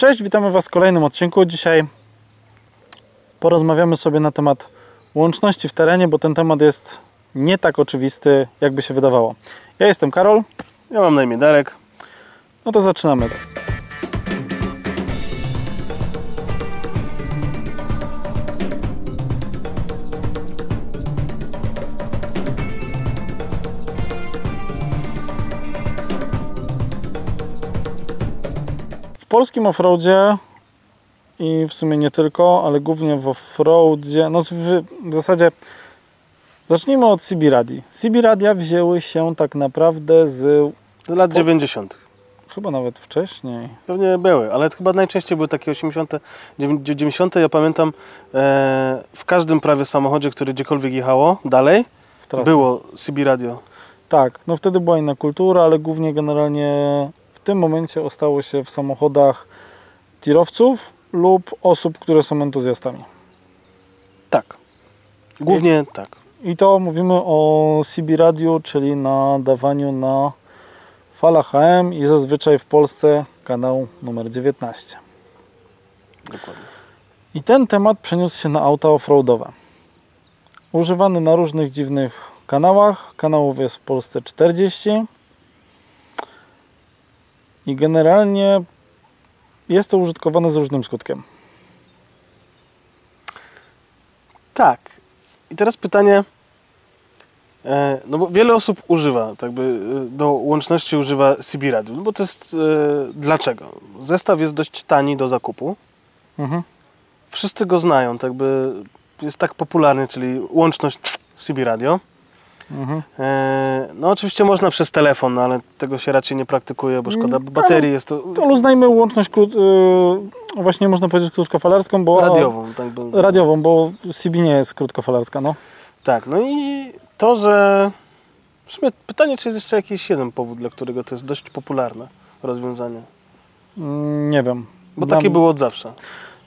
Cześć, witamy Was w kolejnym odcinku. Dzisiaj porozmawiamy sobie na temat łączności w terenie, bo ten temat jest nie tak oczywisty, jakby się wydawało. Ja jestem Karol, Ja mam na imię Darek. no to zaczynamy. Polskim offroadzie i w sumie nie tylko, ale głównie w offroadzie, no w, w zasadzie zacznijmy od CB Radii. CB Radia wzięły się tak naprawdę z lat Po- 90. chyba nawet wcześniej. Pewnie były, ale chyba najczęściej były takie 80., 90. Ja pamiętam e, w każdym prawie samochodzie, który gdziekolwiek jechało dalej, było CB radio. Tak, no wtedy była inna kultura, ale głównie generalnie w tym momencie ostało się w samochodach tirowców lub osób, które są entuzjastami. Tak. Głównie tak. I to mówimy o CB radiu, czyli nadawaniu na falach HM i zazwyczaj w Polsce kanał numer 19. Dokładnie. I ten temat przeniósł się na auta offroadowe. Używany na różnych dziwnych kanałach. Kanałów jest w Polsce 40. I generalnie jest to użytkowane z różnym skutkiem. Tak. I teraz pytanie, e, no bo wiele osób używa, tak by e, do łączności używa CB radio, no bo to jest, e, dlaczego? Zestaw jest dość tani do zakupu. Mhm. wszyscy go znają, tak by jest tak popularny, czyli łączność CB radio. Mhm. No oczywiście można przez telefon, no, ale tego się raczej nie praktykuje, bo szkoda Mm, baterii, jest to To uznajmy łączność krót, yy, właśnie można powiedzieć krótkofalarską, bo radiową. Tak, by, radiową, bo CB nie jest krótkofalarska, no. tak, no i to, że w sumie pytanie, czy jest jeszcze jakiś jeden powód, dla którego to jest dość popularne rozwiązanie. Mm, Nie wiem. Bo Dla takie było od zawsze.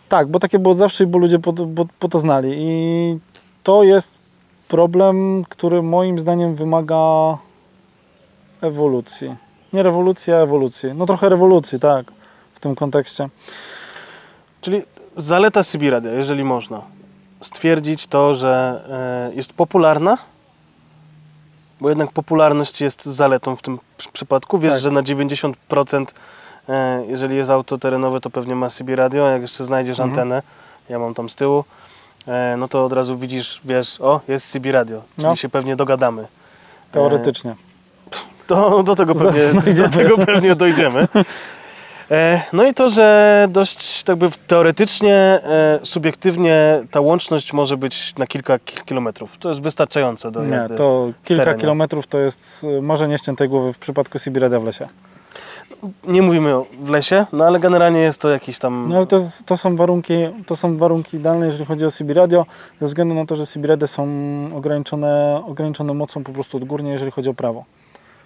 Tak, bo takie było zawsze i bo ludzie po, po, po to znali. I to jest problem, który moim zdaniem wymaga ewolucji. Nie rewolucji, a ewolucji. No trochę rewolucji, tak, w tym kontekście. Czyli zaleta CB radia, jeżeli można stwierdzić to, że e, jest popularna, bo jednak popularność jest zaletą w tym przy- przypadku. Wiesz, Tak. że na 90% e, jeżeli jest auto terenowe, to pewnie ma CB radio, jak jeszcze znajdziesz Mhm. antenę, ja mam tam z tyłu, no to od razu widzisz, wiesz, o, jest CB radio, czyli No. się pewnie dogadamy. Teoretycznie. To do tego pewnie, Dojdziemy. do tego pewnie dojdziemy. E, No i to, że dość tak by teoretycznie, e, subiektywnie ta łączność może być na kilka ki- kilometrów. To jest wystarczające do Nie, jazdy. to kilka kilometrów to jest marzenie ściętej głowy w przypadku CB Radia w lesie. Nie mówimy w lesie, no ale generalnie jest to jakiś tam... No ale to, to, są warunki, to są warunki idealne, jeżeli chodzi o CB Radio, ze względu na to, że CB Radio są ograniczone, ograniczone mocą po prostu odgórnie, jeżeli chodzi o prawo.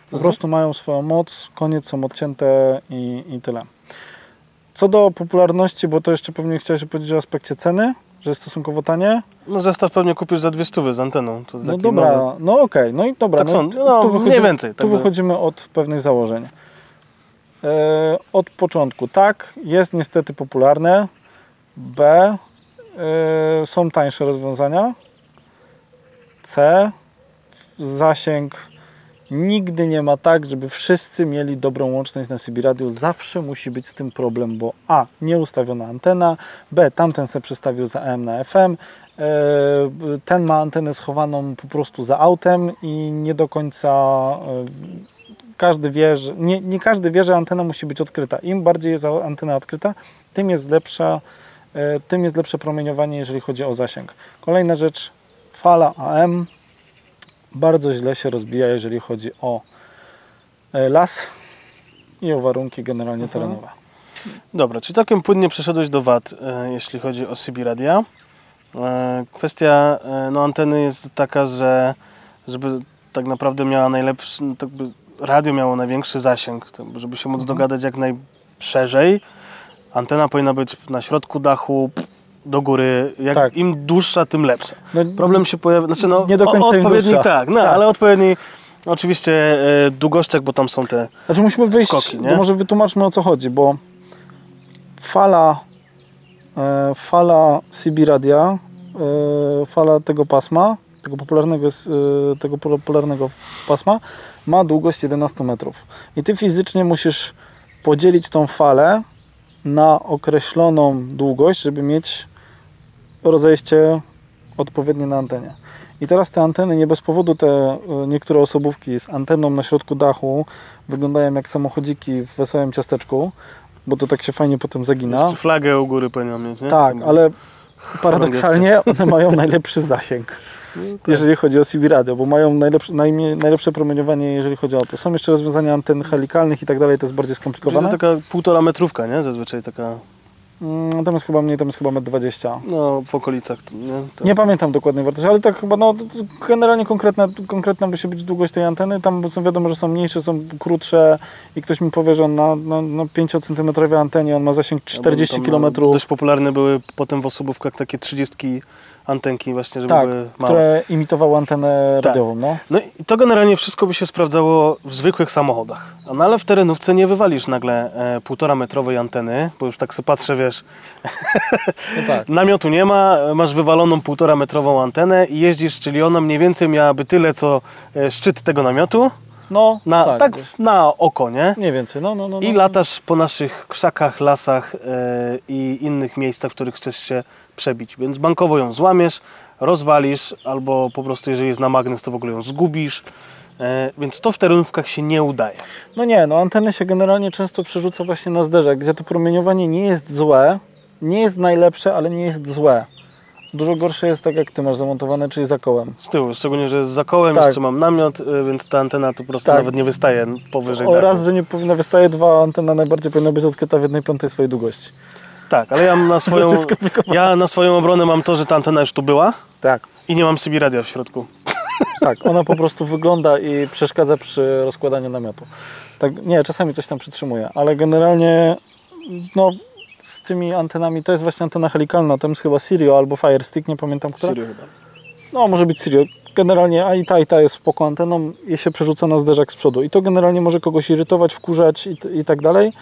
Po Mhm. prostu mają swoją moc, koniec są odcięte i, i tyle. Co do popularności, bo to jeszcze pewnie chciałeś powiedzieć o aspekcie ceny, że jest stosunkowo tanie. No zestaw pewnie kupisz za dwie stówy z anteną. No dobra, nowy. no okej, no i dobra. Tak no, są, no, tu mniej więcej, tak Tu wychodzimy od pewnych założeń. E, od początku, tak, jest niestety popularne. B, e, są tańsze rozwiązania. C, zasięg nigdy nie ma tak, żeby wszyscy mieli dobrą łączność na CB Radio. Zawsze musi być z tym problem, bo A, nieustawiona antena, B, tamten se przestawił za AM na FM, e, ten ma antenę schowaną po prostu za autem i nie do końca każdy wie, że nie, nie każdy wie, że antena musi być odkryta. Im bardziej jest antena odkryta, tym jest lepsza, e, tym jest lepsze promieniowanie, jeżeli chodzi o zasięg. Kolejna rzecz, fala AM bardzo źle się rozbija, jeżeli chodzi o e, las i o warunki generalnie Mhm. terenowe. Dobra, czyli całkiem płynnie przeszedłeś do WAD, e, jeśli chodzi o CB radia. Kwestia no, anteny jest taka, że żeby tak naprawdę miała najlepszy, no, tak radio miało największy zasięg, żeby się móc Mhm. dogadać jak najszerzej. Antena powinna być na środku dachu, do góry. Tak. Im dłuższa, tym lepsza. No, Problem się pojawia, znaczy no, Nie do końca o- odpowiedni tak, no, Tak. ale odpowiedni oczywiście e, długościach, bo tam są te Znaczy musimy wyjść, Skoki, nie? może wytłumaczmy o co chodzi, bo fala, e, fala CB radia, e, fala tego pasma, tego popularnego, e, tego popularnego pasma ma długość 11 metrów. I ty fizycznie musisz podzielić tą falę na określoną długość, żeby mieć rozejście odpowiednie na antenie. I teraz te anteny, nie bez powodu te e, niektóre osobówki z anteną na środku dachu wyglądają jak samochodziki w wesołym ciasteczku, bo to tak się fajnie potem zagina. Jeszcze flagę u góry powinna mieć, nie? Tak, ale paradoksalnie one mają najlepszy zasięg, jeżeli chodzi o CB radio, bo mają najlepsze, najmniej, najlepsze promieniowanie, jeżeli chodzi o to. Są jeszcze rozwiązania anten helikalnych i tak dalej, to jest bardziej To skomplikowane. taka półtora metrówka, nie? Zazwyczaj taka, Mm, Tam jest chyba mniej, tam jest chyba 1,20 m. no w okolicach, nie? To... Nie pamiętam dokładnej wartości, ale tak chyba, no to- to generalnie konkretna, konkretna musi być długość tej anteny. Tam są wiadomo, że są mniejsze, są krótsze i ktoś mi powie, że on na, na, na 5 cm antenie on ma zasięg 40 Tam, km. no, Dość popularne były potem w osobówkach takie 30 antenki właśnie, żeby Tak, były małe. które imitowały antenę Tak. radiową. No. No i to generalnie wszystko by się sprawdzało w zwykłych samochodach. No ale w terenówce nie wywalisz nagle e, półtora metrowej anteny, bo już tak sobie patrzę, wiesz, no tak. namiotu nie ma, masz wywaloną półtora metrową antenę i jeździsz, czyli ona mniej więcej miałaby tyle, co e, szczyt tego namiotu, No, na, tak. tak, na oko, nie? Mniej więcej, no, no, no. I no. latasz po naszych krzakach, lasach e, i innych miejscach, w których chcesz się przebić. Więc bankowo ją złamiesz, rozwalisz, albo po prostu jeżeli jest na magnes, to w ogóle ją zgubisz. E, więc to w terenówkach się nie udaje. No nie, no anteny się generalnie często przerzuca właśnie na zderzak, gdzie to promieniowanie nie jest złe, nie jest najlepsze, ale nie jest złe. Dużo gorsze jest tak, jak ty masz zamontowane, czyli za kołem. Z tyłu, szczególnie, że za kołem Tak. jeszcze mam namiot, e, więc ta antena to po prostu Tak. nawet nie wystaje powyżej. Oraz, że nie powinna wystaje dwa, antena najbardziej powinna być odkryta w jednej piątej swojej długości. Tak, ale ja mam na swoją, jest ja na swoją obronę mam to, że ta antena już tu była Tak. i nie mam CB radia w środku. Tak, ona po prostu wygląda i przeszkadza przy rozkładaniu namiotu. Tak, nie, czasami coś tam przytrzymuje, ale generalnie no, z tymi antenami, to jest właśnie antena helikalna, tam jest chyba Sirio albo Firestick, nie pamiętam która. Serio chyba. No, może być Sirio. Generalnie a i ta, i ta jest spoko anteną i się przerzuca na zderzak z przodu. I to generalnie może kogoś irytować, wkurzać i, i tak dalej,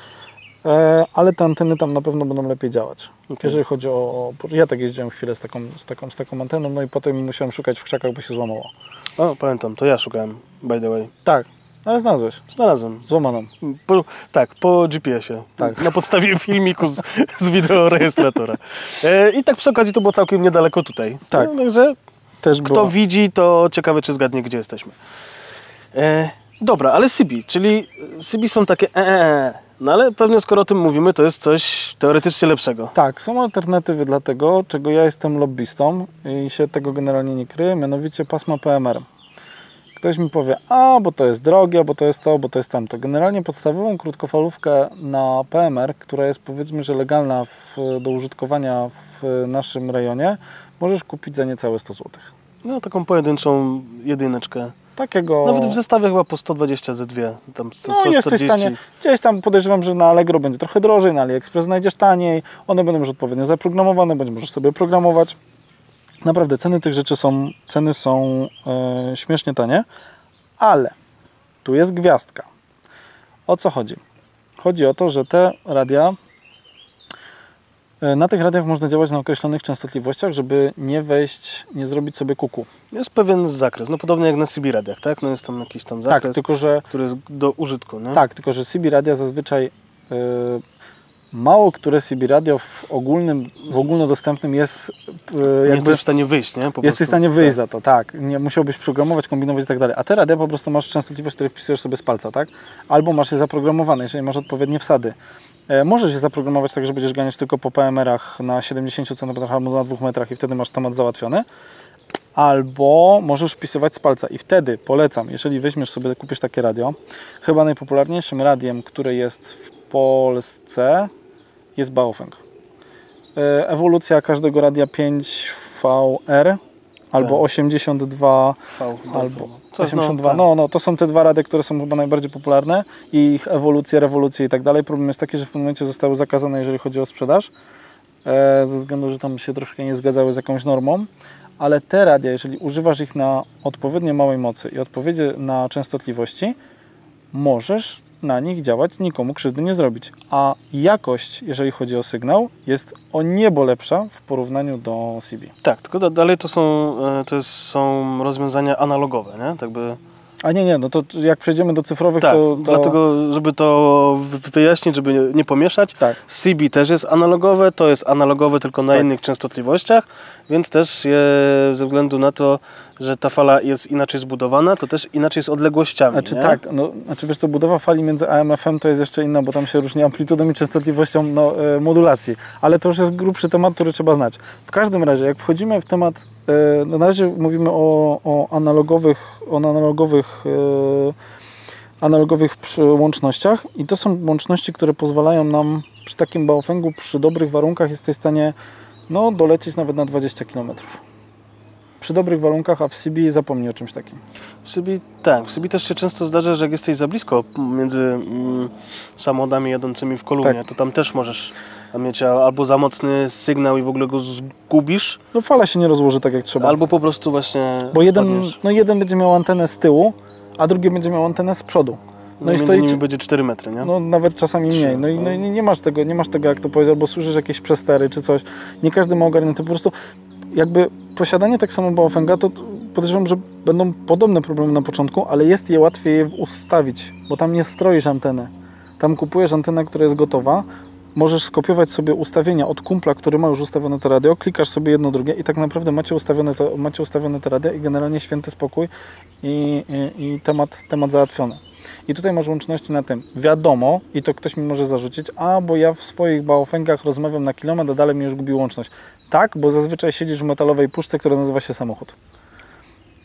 e, ale te anteny tam na pewno będą lepiej działać. Okej. Jeżeli chodzi o... Ja tak jeździłem chwilę z taką, z, taką, z taką anteną, no i potem musiałem szukać w krzakach, bo się złamało. O, pamiętam, to ja szukałem, by the way. Tak, ale znalazłeś. Znalazłem. Złamaną. Po, tak, po GPS-ie. Tak. Na podstawie filmiku z, z wideorejestratora. E, I tak przy okazji to było całkiem niedaleko tutaj. Tak. No, także Też kto było. widzi, to ciekawe, czy zgadnie, gdzie jesteśmy. E, dobra, ale Sybi, czyli Sybi są takie e, e, e. No ale pewnie skoro o tym mówimy, to jest coś teoretycznie lepszego. Tak, są alternatywy dla tego, czego ja jestem lobbystą i się tego generalnie nie kryję, mianowicie pasma PMR. Ktoś mi powie, a bo to jest drogie, bo to jest to, bo to jest tamto. Generalnie podstawową krótkofalówkę na PMR, która jest powiedzmy, że legalna w, do użytkowania w naszym rejonie, możesz kupić za niecałe 100 zł. No taką pojedynczą jedyneczkę. Takiego... Nawet w zestawie chyba po 120 ze dwie. Tam co- No co jesteś w 40. stanie, gdzieś tam podejrzewam, że na Allegro będzie trochę drożej, na AliExpress znajdziesz taniej, one będą już odpowiednio zaprogramowane, bądź możesz sobie programować. Naprawdę ceny tych rzeczy są, ceny są e, śmiesznie tanie, ale tu jest gwiazdka. O co chodzi? Chodzi o to, że te radia, e, na tych radiach można działać na określonych częstotliwościach, żeby nie wejść, nie zrobić sobie kuku. Jest pewien zakres, no podobnie jak na CB radiach, tak? No jest tam jakiś tam zakres, Tak, tylko że który jest do użytku, nie? Tak, tylko że CB radia zazwyczaj y, mało które CB radio w ogólnym, w ogólnodostępnym jest Nie jakby jesteś w stanie wyjść, nie? Po jesteś w stanie wyjść Tak. za to, tak. Nie musiałbyś programować, kombinować i tak dalej. A te radia po prostu masz częstotliwość, które wpisujesz sobie z palca, tak? Albo masz je zaprogramowane, jeżeli masz odpowiednie wsady. E, możesz je zaprogramować tak, że będziesz ganiać tylko po PMR-ach na 70 cm albo na 2 metrach i wtedy masz temat załatwiony. Albo możesz wpisywać z palca i wtedy polecam, jeżeli weźmiesz sobie, kupisz takie radio, chyba najpopularniejszym radiem, które jest w Polsce jest Baofeng. E, Ewolucja każdego radia 5VR albo Tak. 82 V, albo Coś, 82. tak. No, no, to są te dwa rady, które są chyba najbardziej popularne i ich ewolucje, rewolucje i tak dalej. Problem jest taki, że w pewnym momencie zostały zakazane, jeżeli chodzi o sprzedaż, e, ze względu, że tam się troszkę nie zgadzały z jakąś normą. Ale te radia, jeżeli używasz ich na odpowiednio małej mocy i odpowiednie na częstotliwości, możesz na nich działać, nikomu krzywdy nie zrobić. A jakość, jeżeli chodzi o sygnał, jest o niebo lepsza w porównaniu do CB. Tak, tylko da- dalej to są, e, to są rozwiązania analogowe, nie? Tak by... A nie, nie, no to jak przejdziemy do cyfrowych, Tak, to, to... dlatego, żeby to wy- wyjaśnić, żeby nie, nie pomieszać, Tak. CB też jest analogowe, to jest analogowe tylko na Tak. innych częstotliwościach, więc też je, ze względu na to, że ta fala jest inaczej zbudowana, to też inaczej z odległościami. Znaczy nie? tak, no, znaczy wiesz co, budowa fali między AM-FM to jest jeszcze inna, bo tam się różni amplitudą i częstotliwością no, e, modulacji, ale to już jest grubszy temat, który trzeba znać. W każdym razie, jak wchodzimy w temat, e, no na razie mówimy o, o analogowych, o analogowych, e, analogowych łącznościach i to są łączności, które pozwalają nam przy takim baofengu, przy dobrych warunkach jesteś w stanie no, dolecieć nawet na 20 km. Przy dobrych warunkach, a w CB zapomnij o czymś takim. W Sybii, tak, w Sybii też się często zdarza, że jak jesteś za blisko między mm, samochodami jadącymi w kolumnie, Tak. to tam też możesz mieć albo za mocny sygnał i w ogóle go zgubisz, No fala się nie rozłoży tak jak trzeba. albo po prostu właśnie Bo jeden, wpadniesz. no jeden będzie miał antenę z tyłu, a drugi będzie miał antenę z przodu. no, no i stoi nimi będzie 4 metry, nie? No nawet czasami Trzy, mniej. No i, no i no. nie masz tego, nie masz tego jak to powiedział, bo słyszysz jakieś przestery czy coś. Nie każdy ma ogarnięte. Po prostu jakby posiadanie tak samo Baofenga, to podejrzewam, że będą podobne problemy na początku, ale jest je łatwiej ustawić, bo tam nie stroisz anteny. Tam kupujesz antenę, która jest gotowa, możesz skopiować sobie ustawienia od kumpla, który ma już ustawione to radio, klikasz sobie jedno, drugie i tak naprawdę macie ustawione to, macie ustawione to radio i generalnie święty spokój i, i, i temat, temat załatwiony. I tutaj masz łączności na tym. Wiadomo, i to ktoś mi może zarzucić, a bo ja w swoich baofengach rozmawiam na kilometr, a dalej mi już gubi łączność. Tak, bo zazwyczaj siedzisz w metalowej puszce, która nazywa się samochód.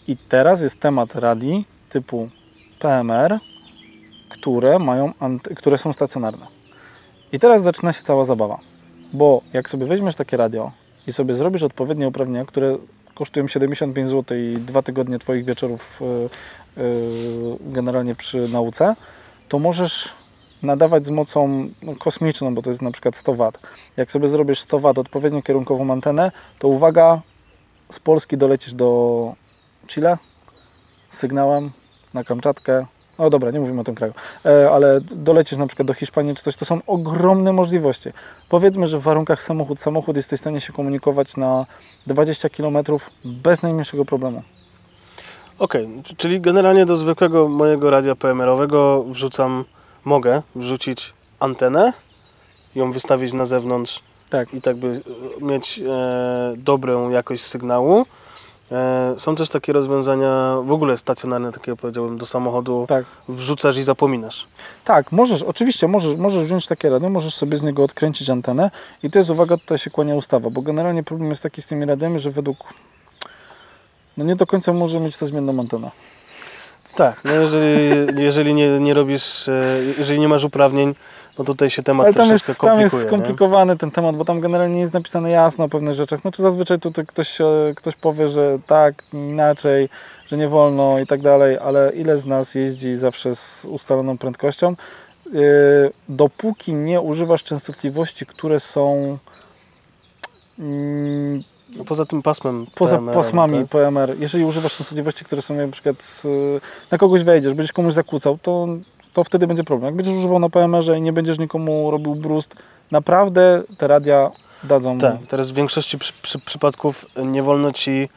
I teraz jest temat radii typu PMR, które, mają które są stacjonarne. I teraz zaczyna się cała zabawa. Bo jak sobie weźmiesz takie radio i sobie zrobisz odpowiednie uprawnienia, które kosztują 75 zł i dwa tygodnie Twoich wieczorów yy, yy, generalnie przy nauce, to możesz nadawać z mocą no, kosmiczną, bo to jest na przykład 100 W. Jak sobie zrobisz 100 W odpowiednio kierunkową antenę, to uwaga, z Polski dolecisz do Chile sygnałem na Kamczatkę. No dobra, nie mówimy o tym kraju, e, ale dolecisz na przykład do Hiszpanii czy coś, to są ogromne możliwości. Powiedzmy, że w warunkach samochód, samochód jesteś w stanie się komunikować na 20 km bez najmniejszego problemu. Okej, c- czyli generalnie do zwykłego mojego radia PMR-owego wrzucam, mogę wrzucić antenę, ją wystawić na zewnątrz Tak. i tak by e, mieć e, dobrą jakość sygnału. E, są też takie rozwiązania w ogóle stacjonarne, takie powiedziałbym, do samochodu Tak. wrzucasz i zapominasz. Tak, możesz, oczywiście możesz, możesz wziąć takie radio, możesz sobie z niego odkręcić antenę i to jest, uwaga, tutaj się kłania ustawa, bo generalnie problem jest taki z tymi radiami, że według, no nie do końca może mieć to zmienną antenę. Tak, no jeżeli, jeżeli nie, nie robisz, e, jeżeli nie masz uprawnień, no tutaj się temat Ale tam jest, tam jest komplikuje, nie? skomplikowany ten temat, bo tam generalnie jest napisane jasno o pewnych rzeczach. Znaczy zazwyczaj tutaj ktoś, e, ktoś powie, że tak, inaczej, że nie wolno i tak dalej, ale ile z nas jeździ zawsze z ustaloną prędkością? Yy, Dopóki nie używasz częstotliwości, które są mm, No poza tym pasmem poza PMR, pasmami tak? PMR, jeżeli używasz częstotliwości, które są na przykład z, na kogoś wejdziesz, będziesz komuś zakłócał, to, to wtedy będzie problem. Jak będziesz używał na PMR-ze i nie będziesz nikomu robił brust, naprawdę te radia dadzą. Tak, teraz w większości przy, przy, przypadków nie wolno ci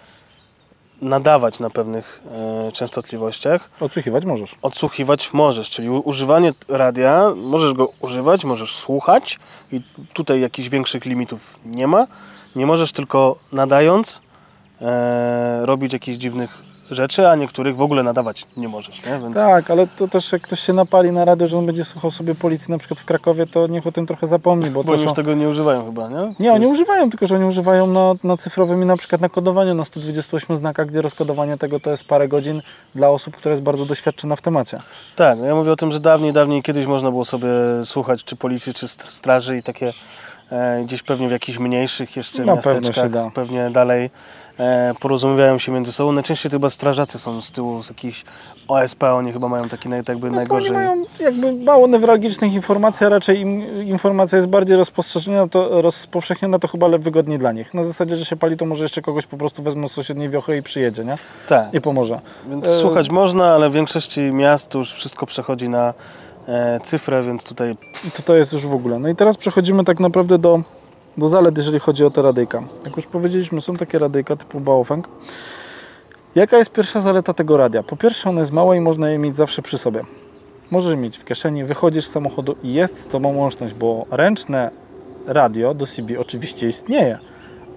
nadawać na pewnych e, częstotliwościach. Odsłuchiwać możesz. Odsłuchiwać możesz, czyli używanie radia, możesz go używać, możesz słuchać i tutaj jakichś większych limitów nie ma. Nie możesz tylko nadając e, robić jakichś dziwnych rzeczy, a niektórych w ogóle nadawać nie możesz. Nie? Więc Tak, ale to też jak ktoś się napali na radio, że on będzie słuchał sobie policji na przykład w Krakowie, to niech o tym trochę zapomni, bo bo to już są... tego nie używają chyba, nie? Nie, oni używają, tylko że oni używają na, na cyfrowym i na przykład na kodowaniu na 128 znakach, gdzie rozkodowanie tego to jest parę godzin dla osób, która jest bardzo doświadczona w temacie. Tak, no ja mówię o tym, że dawniej, dawniej kiedyś można było sobie słuchać czy policji, czy st- straży i takie e, gdzieś pewnie w jakichś mniejszych jeszcze Na pewno miasteczkach, się da. pewnie dalej porozumiewają się między sobą. Najczęściej to chyba strażacy są z tyłu, z jakichś OSP, oni chyba mają taki jakby No, najgorzej. Oni mają jakby mało newralgicznych informacji, a raczej im informacja jest bardziej rozpowszechniona, to, rozpowszechniona, to chyba wygodniej dla nich. Na zasadzie, że się pali, to może jeszcze kogoś po prostu wezmą z sąsiedniej wiochy i przyjedzie, nie? Tak, I pomoże. więc e- słuchać można, ale w większości miast już wszystko przechodzi na e, cyfrę, więc tutaj I to, to jest już w ogóle. No i teraz przechodzimy tak naprawdę do, do zalet, jeżeli chodzi o te radyjka. Jak już powiedzieliśmy, są takie radyjka typu Baofeng. Jaka jest pierwsza zaleta tego radia? Po pierwsze, ono jest małe i można je mieć zawsze przy sobie. Możesz mieć w kieszeni, wychodzisz z samochodu i jest z tobą łączność, bo ręczne radio do CB oczywiście istnieje,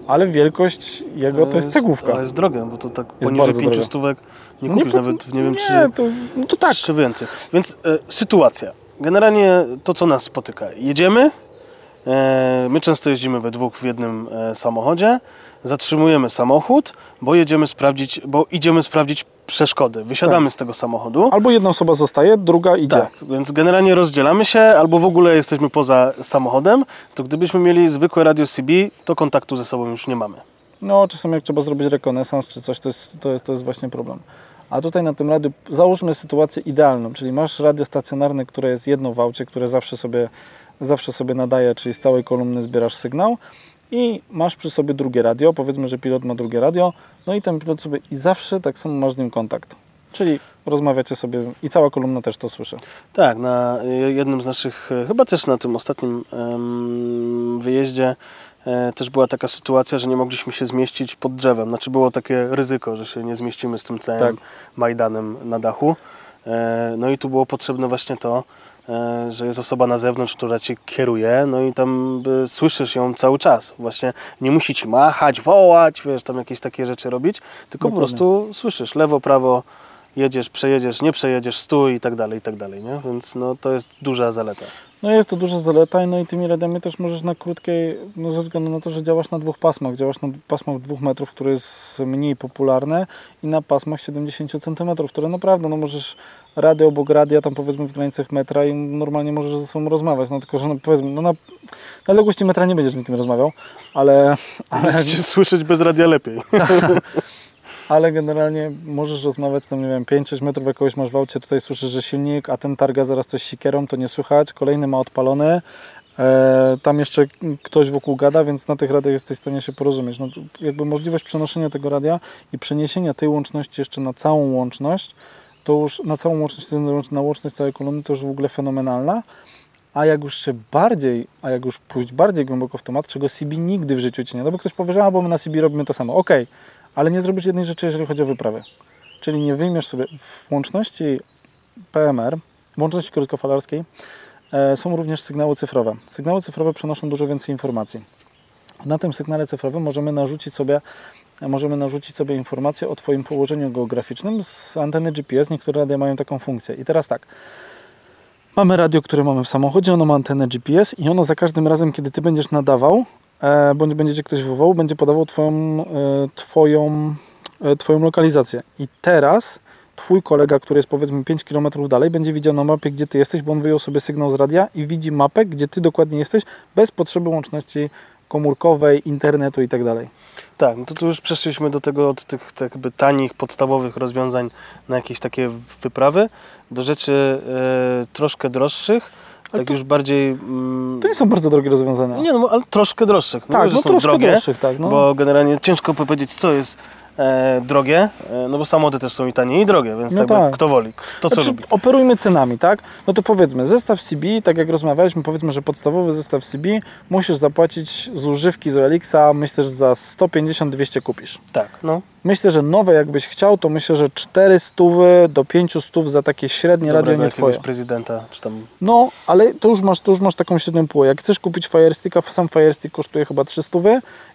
ale wielkość jego to jest cegłówka. Ale jest drogie, bo to tak Jest poniżej bardzo 500 drogie. stówek nie No kupisz po- nawet, nie wiem nie, czy, to, no to tak. czy więcej. Więc e, sytuacja. Generalnie to, co nas spotyka. Jedziemy, my często jeździmy we dwóch w jednym e, samochodzie, zatrzymujemy samochód, bo jedziemy sprawdzić, bo idziemy sprawdzić przeszkody. Wysiadamy z tego samochodu. Albo jedna osoba zostaje, druga idzie. Tak, więc generalnie rozdzielamy się, albo w ogóle jesteśmy poza samochodem, to gdybyśmy mieli zwykłe radio CB, to kontaktu ze sobą już nie mamy. No, czasem jak trzeba zrobić rekonesans czy coś, to jest, to, to jest właśnie problem. A tutaj na tym radiu załóżmy sytuację idealną, czyli masz radio stacjonarne, które jest jedno w aucie, które zawsze sobie, zawsze sobie nadaje, czyli z całej kolumny zbierasz sygnał i masz przy sobie drugie radio, powiedzmy, że pilot ma drugie radio, no i ten pilot sobie i zawsze tak samo masz z nim kontakt. Czyli rozmawiacie sobie i cała kolumna też to słyszy. Tak, na jednym z naszych, e, chyba też na tym ostatnim wyjeździe e, też była taka sytuacja, że nie mogliśmy się zmieścić pod drzewem. Znaczy było takie ryzyko, że się nie zmieścimy z tym całym Tak. Majdanem na dachu. E, No i tu było potrzebne właśnie to, że jest osoba na zewnątrz, która cię kieruje, no i tam słyszysz ją cały czas. Właśnie nie musi ci machać, wołać, wiesz, tam jakieś takie rzeczy robić, tylko po Dokładnie. prostu słyszysz lewo, prawo, jedziesz, przejedziesz, nie przejedziesz, stój i tak dalej, i tak dalej, nie? Więc no, to jest duża zaleta. No jest to duża zaleta, no i tymi radiami też możesz na krótkiej, no ze względu na to, że działasz na dwóch pasmach, działasz na pasmach dwóch metrów, które jest mniej popularne i na pasmach 70 cm, które naprawdę, no możesz radio obok radia, tam powiedzmy w granicach metra i normalnie możesz ze sobą rozmawiać, no tylko, że no powiedzmy, no na, na odległości metra nie będziesz z nikim rozmawiał, ale, ale, Będziecie słyszeć bez radia lepiej. ale generalnie możesz rozmawiać tam, nie wiem, 5-6 metrów jakoś masz w aucie, tutaj słyszysz, że silnik, a ten targa zaraz coś sikierą, to nie słychać, kolejny ma odpalony, e, tam jeszcze ktoś wokół gada, więc na tych radiach jesteś w stanie się porozumieć. No, jakby możliwość przenoszenia tego radia i przeniesienia tej łączności jeszcze na całą łączność, to już na całą łączność, na łączność całej kolumny, to już w ogóle fenomenalna. A jak już się bardziej, a jak już pójść bardziej głęboko w temat, czego CB nigdy w życiu ci nie da, bo ktoś powie, że my na CB robimy to samo. Okej, ale nie zrobisz jednej rzeczy, jeżeli chodzi o wyprawy. Czyli nie wyjmiesz sobie w łączności PMR, łączności krótkofalarskiej e, są również sygnały cyfrowe. Sygnały cyfrowe przenoszą dużo więcej informacji. Na tym sygnale cyfrowym możemy narzucić sobie możemy narzucić sobie informację o Twoim położeniu geograficznym z anteny GPS. Niektóre radia mają taką funkcję. I teraz tak. Mamy radio, które mamy w samochodzie, ono ma antenę GPS i ono za każdym razem, kiedy Ty będziesz nadawał, bądź będziecie ktoś wywołał, będzie podawał Twoją, e, twoją, e, twoją lokalizację. I teraz Twój kolega, który jest powiedzmy 5 km dalej, będzie widział na mapie, gdzie Ty jesteś, bo on wyjął sobie sygnał z radia i widzi mapę, gdzie Ty dokładnie jesteś, bez potrzeby łączności komórkowej, internetu i tak dalej. Tak, no to tu już przeszliśmy do tego od tych tak jakby tanich, podstawowych rozwiązań na jakieś takie wyprawy do rzeczy e, troszkę droższych, Ale tak to- już bardziej... Mm, To nie są bardzo drogie rozwiązania. nie no, ale troszkę droższych. tak, że no troszkę drogie, droższych, tak. No. bo generalnie ciężko powiedzieć, co jest e, drogie, e, no bo samochody też są i tanie i drogie, więc No tak, tak. kto woli, to co Znaczy, lubi. operujmy cenami, tak? No to powiedzmy, zestaw CB, tak jak rozmawialiśmy, powiedzmy, że podstawowy zestaw CB musisz zapłacić z używki z OLX-a, myślę, że za 150-200 kupisz. Tak, no. Myślę, że nowe jakbyś chciał, to myślę, że 400 do 500 za takie średnie radio Dobrego nie jakiegoś twoje. prezydenta, czy tam... No, ale to już masz, to już masz taką średnią półkę. Jak chcesz kupić Firesticka, sam Firestick kosztuje chyba 300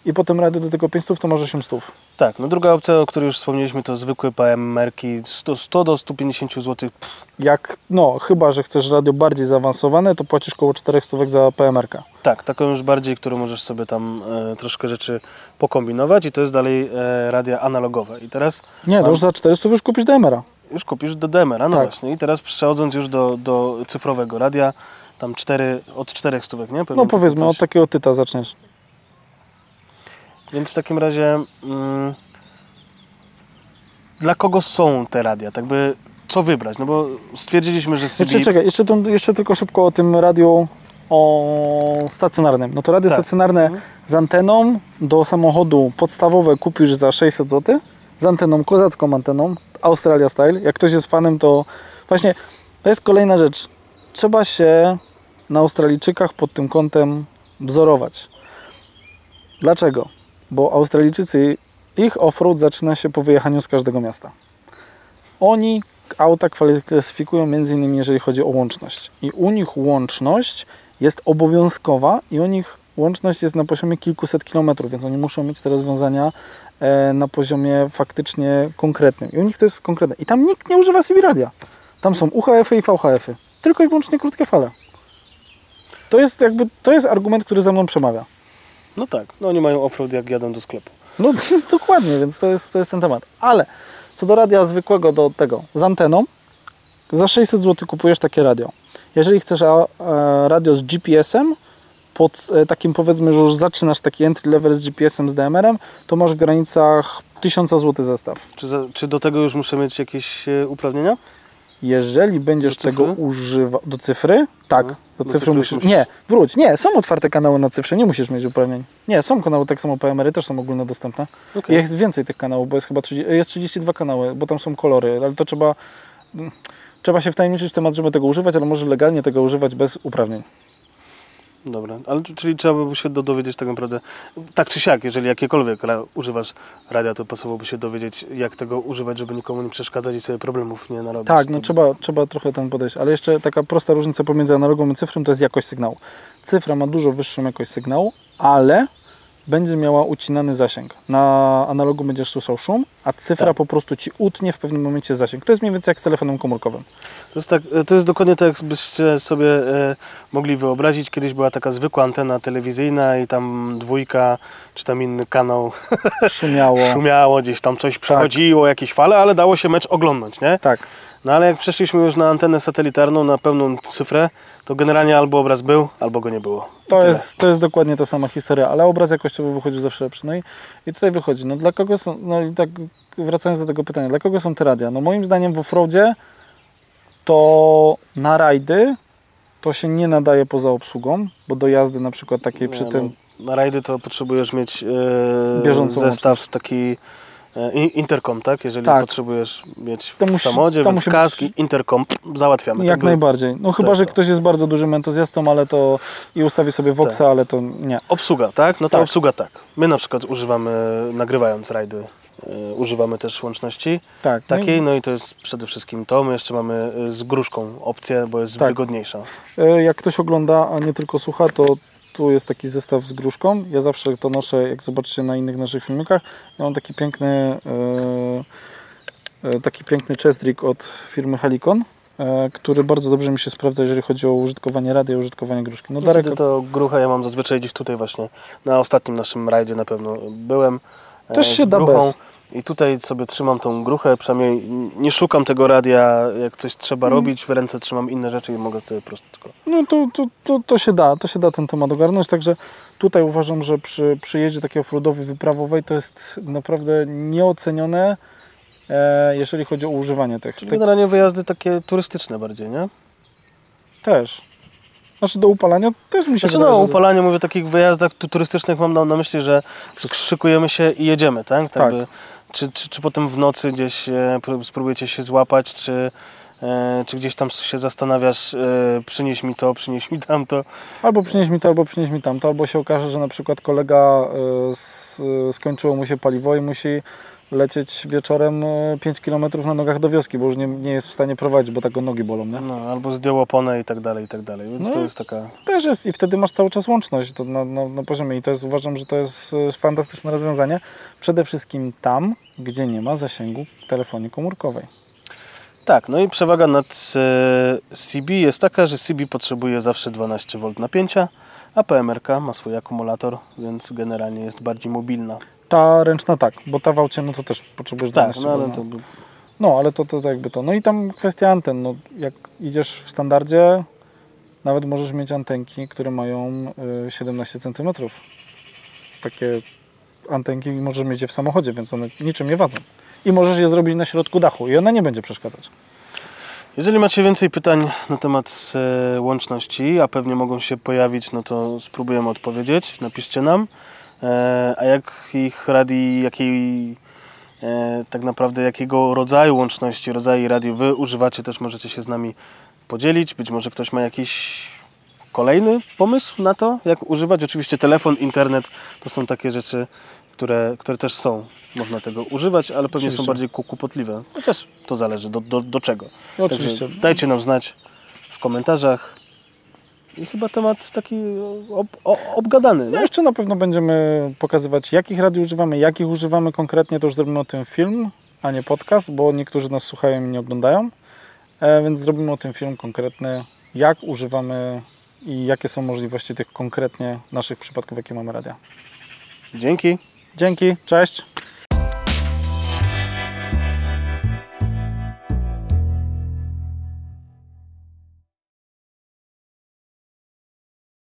i potem radio do tego 500, to masz 800. Tak, no druga opcja, o której już wspomnieliśmy, to zwykłe PMR-ki 100, 100 do 150 zł. Jak, no, chyba, że chcesz radio bardziej zaawansowane, to płacisz około 400 za PMR-ka. Tak, taką już bardziej, którą możesz sobie tam e, troszkę rzeczy pokombinować i to jest dalej e, radia analogowe. I teraz Nie, to Mam- już za 400 już kupisz DMR-a. już kupisz do DMR-a, no Tak. właśnie. I teraz przechodząc już do, do cyfrowego radia, tam cztery, od 4 stówek, nie? Pewnie No powiedzmy, od takiego tyta zaczniesz. Więc w takim razie mm, dla kogo są te radia? Tak by co wybrać? No bo stwierdziliśmy, że CB... Jeszcze, czekaj, jeszcze, jeszcze tylko szybko o tym radiu o stacjonarnym. No to radio Tak. stacjonarne z anteną do samochodu podstawowe kupisz za 600 zł, z anteną, kozacką anteną, Australia Style. Jak ktoś jest fanem, to właśnie to jest kolejna rzecz. trzeba się na Australijczykach pod tym kątem wzorować. Dlaczego? Bo Australijczycy, ich offroad zaczyna się po wyjechaniu z każdego miasta. Oni auta klasyfikują między innymi jeżeli chodzi o łączność. I u nich łączność jest obowiązkowa i u nich łączność jest na poziomie kilkuset kilometrów, więc oni muszą mieć te rozwiązania e, na poziomie faktycznie konkretnym. I u nich to jest konkretne. I tam nikt nie używa CB radia. Tam są UHF-y i VHF-y. Tylko i wyłącznie krótkie fale. To jest jakby, to jest argument, który za mną przemawia. No tak, no oni mają offroad jak jadą do sklepu. No dokładnie, więc to jest, to jest ten temat. Ale co do radia zwykłego, do tego z anteną, za 600 zł kupujesz takie radio. Jeżeli chcesz radio z GPS-em, pod e, takim powiedzmy, że już zaczynasz taki entry level z GPS-em, z DMR-em, to masz w granicach 1000 zł zestaw. Czy, za, czy do tego już muszę mieć jakieś e, uprawnienia? Jeżeli będziesz tego używał. Do cyfry? Tak. No, Do cyfry cyfry musisz. musisz. Nie, wróć. Nie, są otwarte kanały na cyfrze, nie musisz mieć uprawnień. Nie, są kanały, tak samo PMR-y też są ogólnodostępne. Okej. Jest więcej tych kanałów, bo jest chyba 30, jest 32 kanały, bo tam są kolory, ale to trzeba. Trzeba się wtajemniczyć w temat, żeby tego używać, ale może legalnie tego używać bez uprawnień. Dobra, ale czyli trzeba by się do, dowiedzieć tak naprawdę, tak czy siak, jeżeli jakiekolwiek ra, używasz radia, to pasowałoby się dowiedzieć, jak tego używać, żeby nikomu nie przeszkadzać i sobie problemów nie narobić. Tak, no To- trzeba, trzeba trochę tam podejść, ale jeszcze taka prosta różnica pomiędzy analogą a cyfrą to jest jakość sygnału. Cyfra ma dużo wyższą jakość sygnału, ale będzie miała ucinany zasięg. Na analogu będziesz słyszał szum, a cyfra Tak. po prostu ci utnie w pewnym momencie zasięg. To jest mniej więcej jak z telefonem komórkowym. To jest, tak, to jest dokładnie tak, jakbyście sobie e, mogli wyobrazić. Kiedyś była taka zwykła antena telewizyjna i tam dwójka, czy tam inny kanał Szumiało. szumiało, gdzieś tam coś przechodziło, jakieś fale, ale dało się mecz oglądać, nie? Tak. No ale jak przeszliśmy już na antenę satelitarną, na pełną cyfrę, to generalnie albo obraz był, albo go nie było. I To tyle. jest, to jest dokładnie ta sama historia, ale obraz jakościowy wychodził zawsze lepszy. No i, i tutaj wychodzi, no dla kogo są, no i tak wracając do tego pytania, dla kogo są te radia? No moim zdaniem w offroadzie to na rajdy to się nie nadaje poza obsługą, bo do jazdy na przykład takiej przy Nie, tym, No, na rajdy to potrzebujesz mieć e, Bieżącą zestaw taki interkom, tak? Jeżeli Tak. potrzebujesz mieć To w musi- samochodzie, to musi być- kaski, interkom, załatwiamy. jak To by- najbardziej. No chyba, tak, że to. ktoś jest bardzo dużym entuzjastą, ale to i ustawi sobie Voxa, Tak. ale to nie. Obsługa, tak? No to Tak. obsługa tak. My na przykład używamy, nagrywając rajdy, e, używamy też łączności Tak. no i- takiej, no i to jest przede wszystkim to. My jeszcze mamy e, z gruszką opcję, bo jest Tak. wygodniejsza. E, Jak ktoś ogląda, a nie tylko słucha, to tu jest taki zestaw z gruszką. Ja zawsze to noszę, jak zobaczycie na innych naszych filmikach. Ja mam taki piękny, e, e, taki piękny chest rig od firmy Helicon, e, który bardzo dobrze mi się sprawdza, jeżeli chodzi o użytkowanie radia i użytkowanie gruszki. No No Darek, to grucha ja mam zazwyczaj gdzieś tutaj właśnie, na ostatnim naszym rajdzie na pewno byłem. Też się da bez. I tutaj sobie trzymam tą gruchę, przynajmniej nie szukam tego radia, jak coś trzeba Mm. robić, w ręce trzymam inne rzeczy i mogę sobie po prostu tylko... no to, to, to, to się da, to się da ten temat ogarnąć, także tutaj uważam, że przy przyjeździe takiej offroadowej, wyprawowej to jest naprawdę nieocenione, e, jeżeli chodzi o używanie tych. Czyli generalnie wyjazdy takie turystyczne bardziej, nie? też. Znaczy do upalania też mi się Znaczy wydaje, no, że- upalanie, mówię, takich wyjazdach tu- turystycznych mam na, na myśli, że skrzykujemy się i jedziemy, tak? Tak. by- czy, czy, czy potem w nocy gdzieś e, pró- spróbujecie się złapać, czy, e, czy gdzieś tam się zastanawiasz, e, przynieś mi to, przynieś mi tamto. Albo przynieś mi to, albo przynieś mi tamto, albo się okaże, że na przykład kolega y, s, skończyło mu się paliwo i musi lecieć wieczorem y, 5 km na nogach do wioski, bo już nie, nie jest w stanie prowadzić, bo tak go nogi bolą, nie? No, albo zdjął oponę i tak dalej, i tak dalej. Więc No. to jest taka... Też jest i wtedy masz cały czas łączność to na, na, na poziomie i to jest, uważam, że to jest y, fantastyczne rozwiązanie. Przede wszystkim tam, gdzie nie ma zasięgu telefonii komórkowej. Tak, no i przewaga nad e, CB jest taka, że CB potrzebuje zawsze 12 V napięcia, a PMRK ma swój akumulator, więc generalnie jest bardziej mobilna. Ta ręczna tak, bo ta w aucie, no to też potrzebujesz Tak, 12 no ale V, to... No, ale to, to, to jakby to. No i tam kwestia anten. No, jak idziesz w standardzie, nawet możesz mieć antenki, które mają y, 17 cm. Takie antenki możesz mieć je w samochodzie, więc one niczym nie wadzą. I możesz je zrobić na środku dachu i ona nie będzie przeszkadzać. Jeżeli macie więcej pytań na temat e, łączności, a pewnie mogą się pojawić, no to spróbujemy odpowiedzieć. Napiszcie nam. E, a jakich radii, jakiej e, tak naprawdę jakiego rodzaju łączności, rodzaju radiów wy używacie, też możecie się z nami podzielić. Być może ktoś ma jakiś kolejny pomysł na to, jak używać. Oczywiście telefon, internet to są takie rzeczy, które, które też są. Można tego używać, ale pewnie są Oczywiście. bardziej ku- kłopotliwe. Chociaż to zależy do, do, do czego. No, oczywiście. Także dajcie nam znać w komentarzach. I chyba temat taki ob, o, obgadany. No jeszcze na pewno będziemy pokazywać, jakich radii używamy, jakich używamy konkretnie, to już zrobimy o tym film, a nie podcast, bo niektórzy nas słuchają i nie oglądają. E, więc zrobimy o tym film konkretny, jak używamy i jakie są możliwości tych konkretnie naszych przypadków, jakie mamy radia. Dzięki. Dzięki, cześć!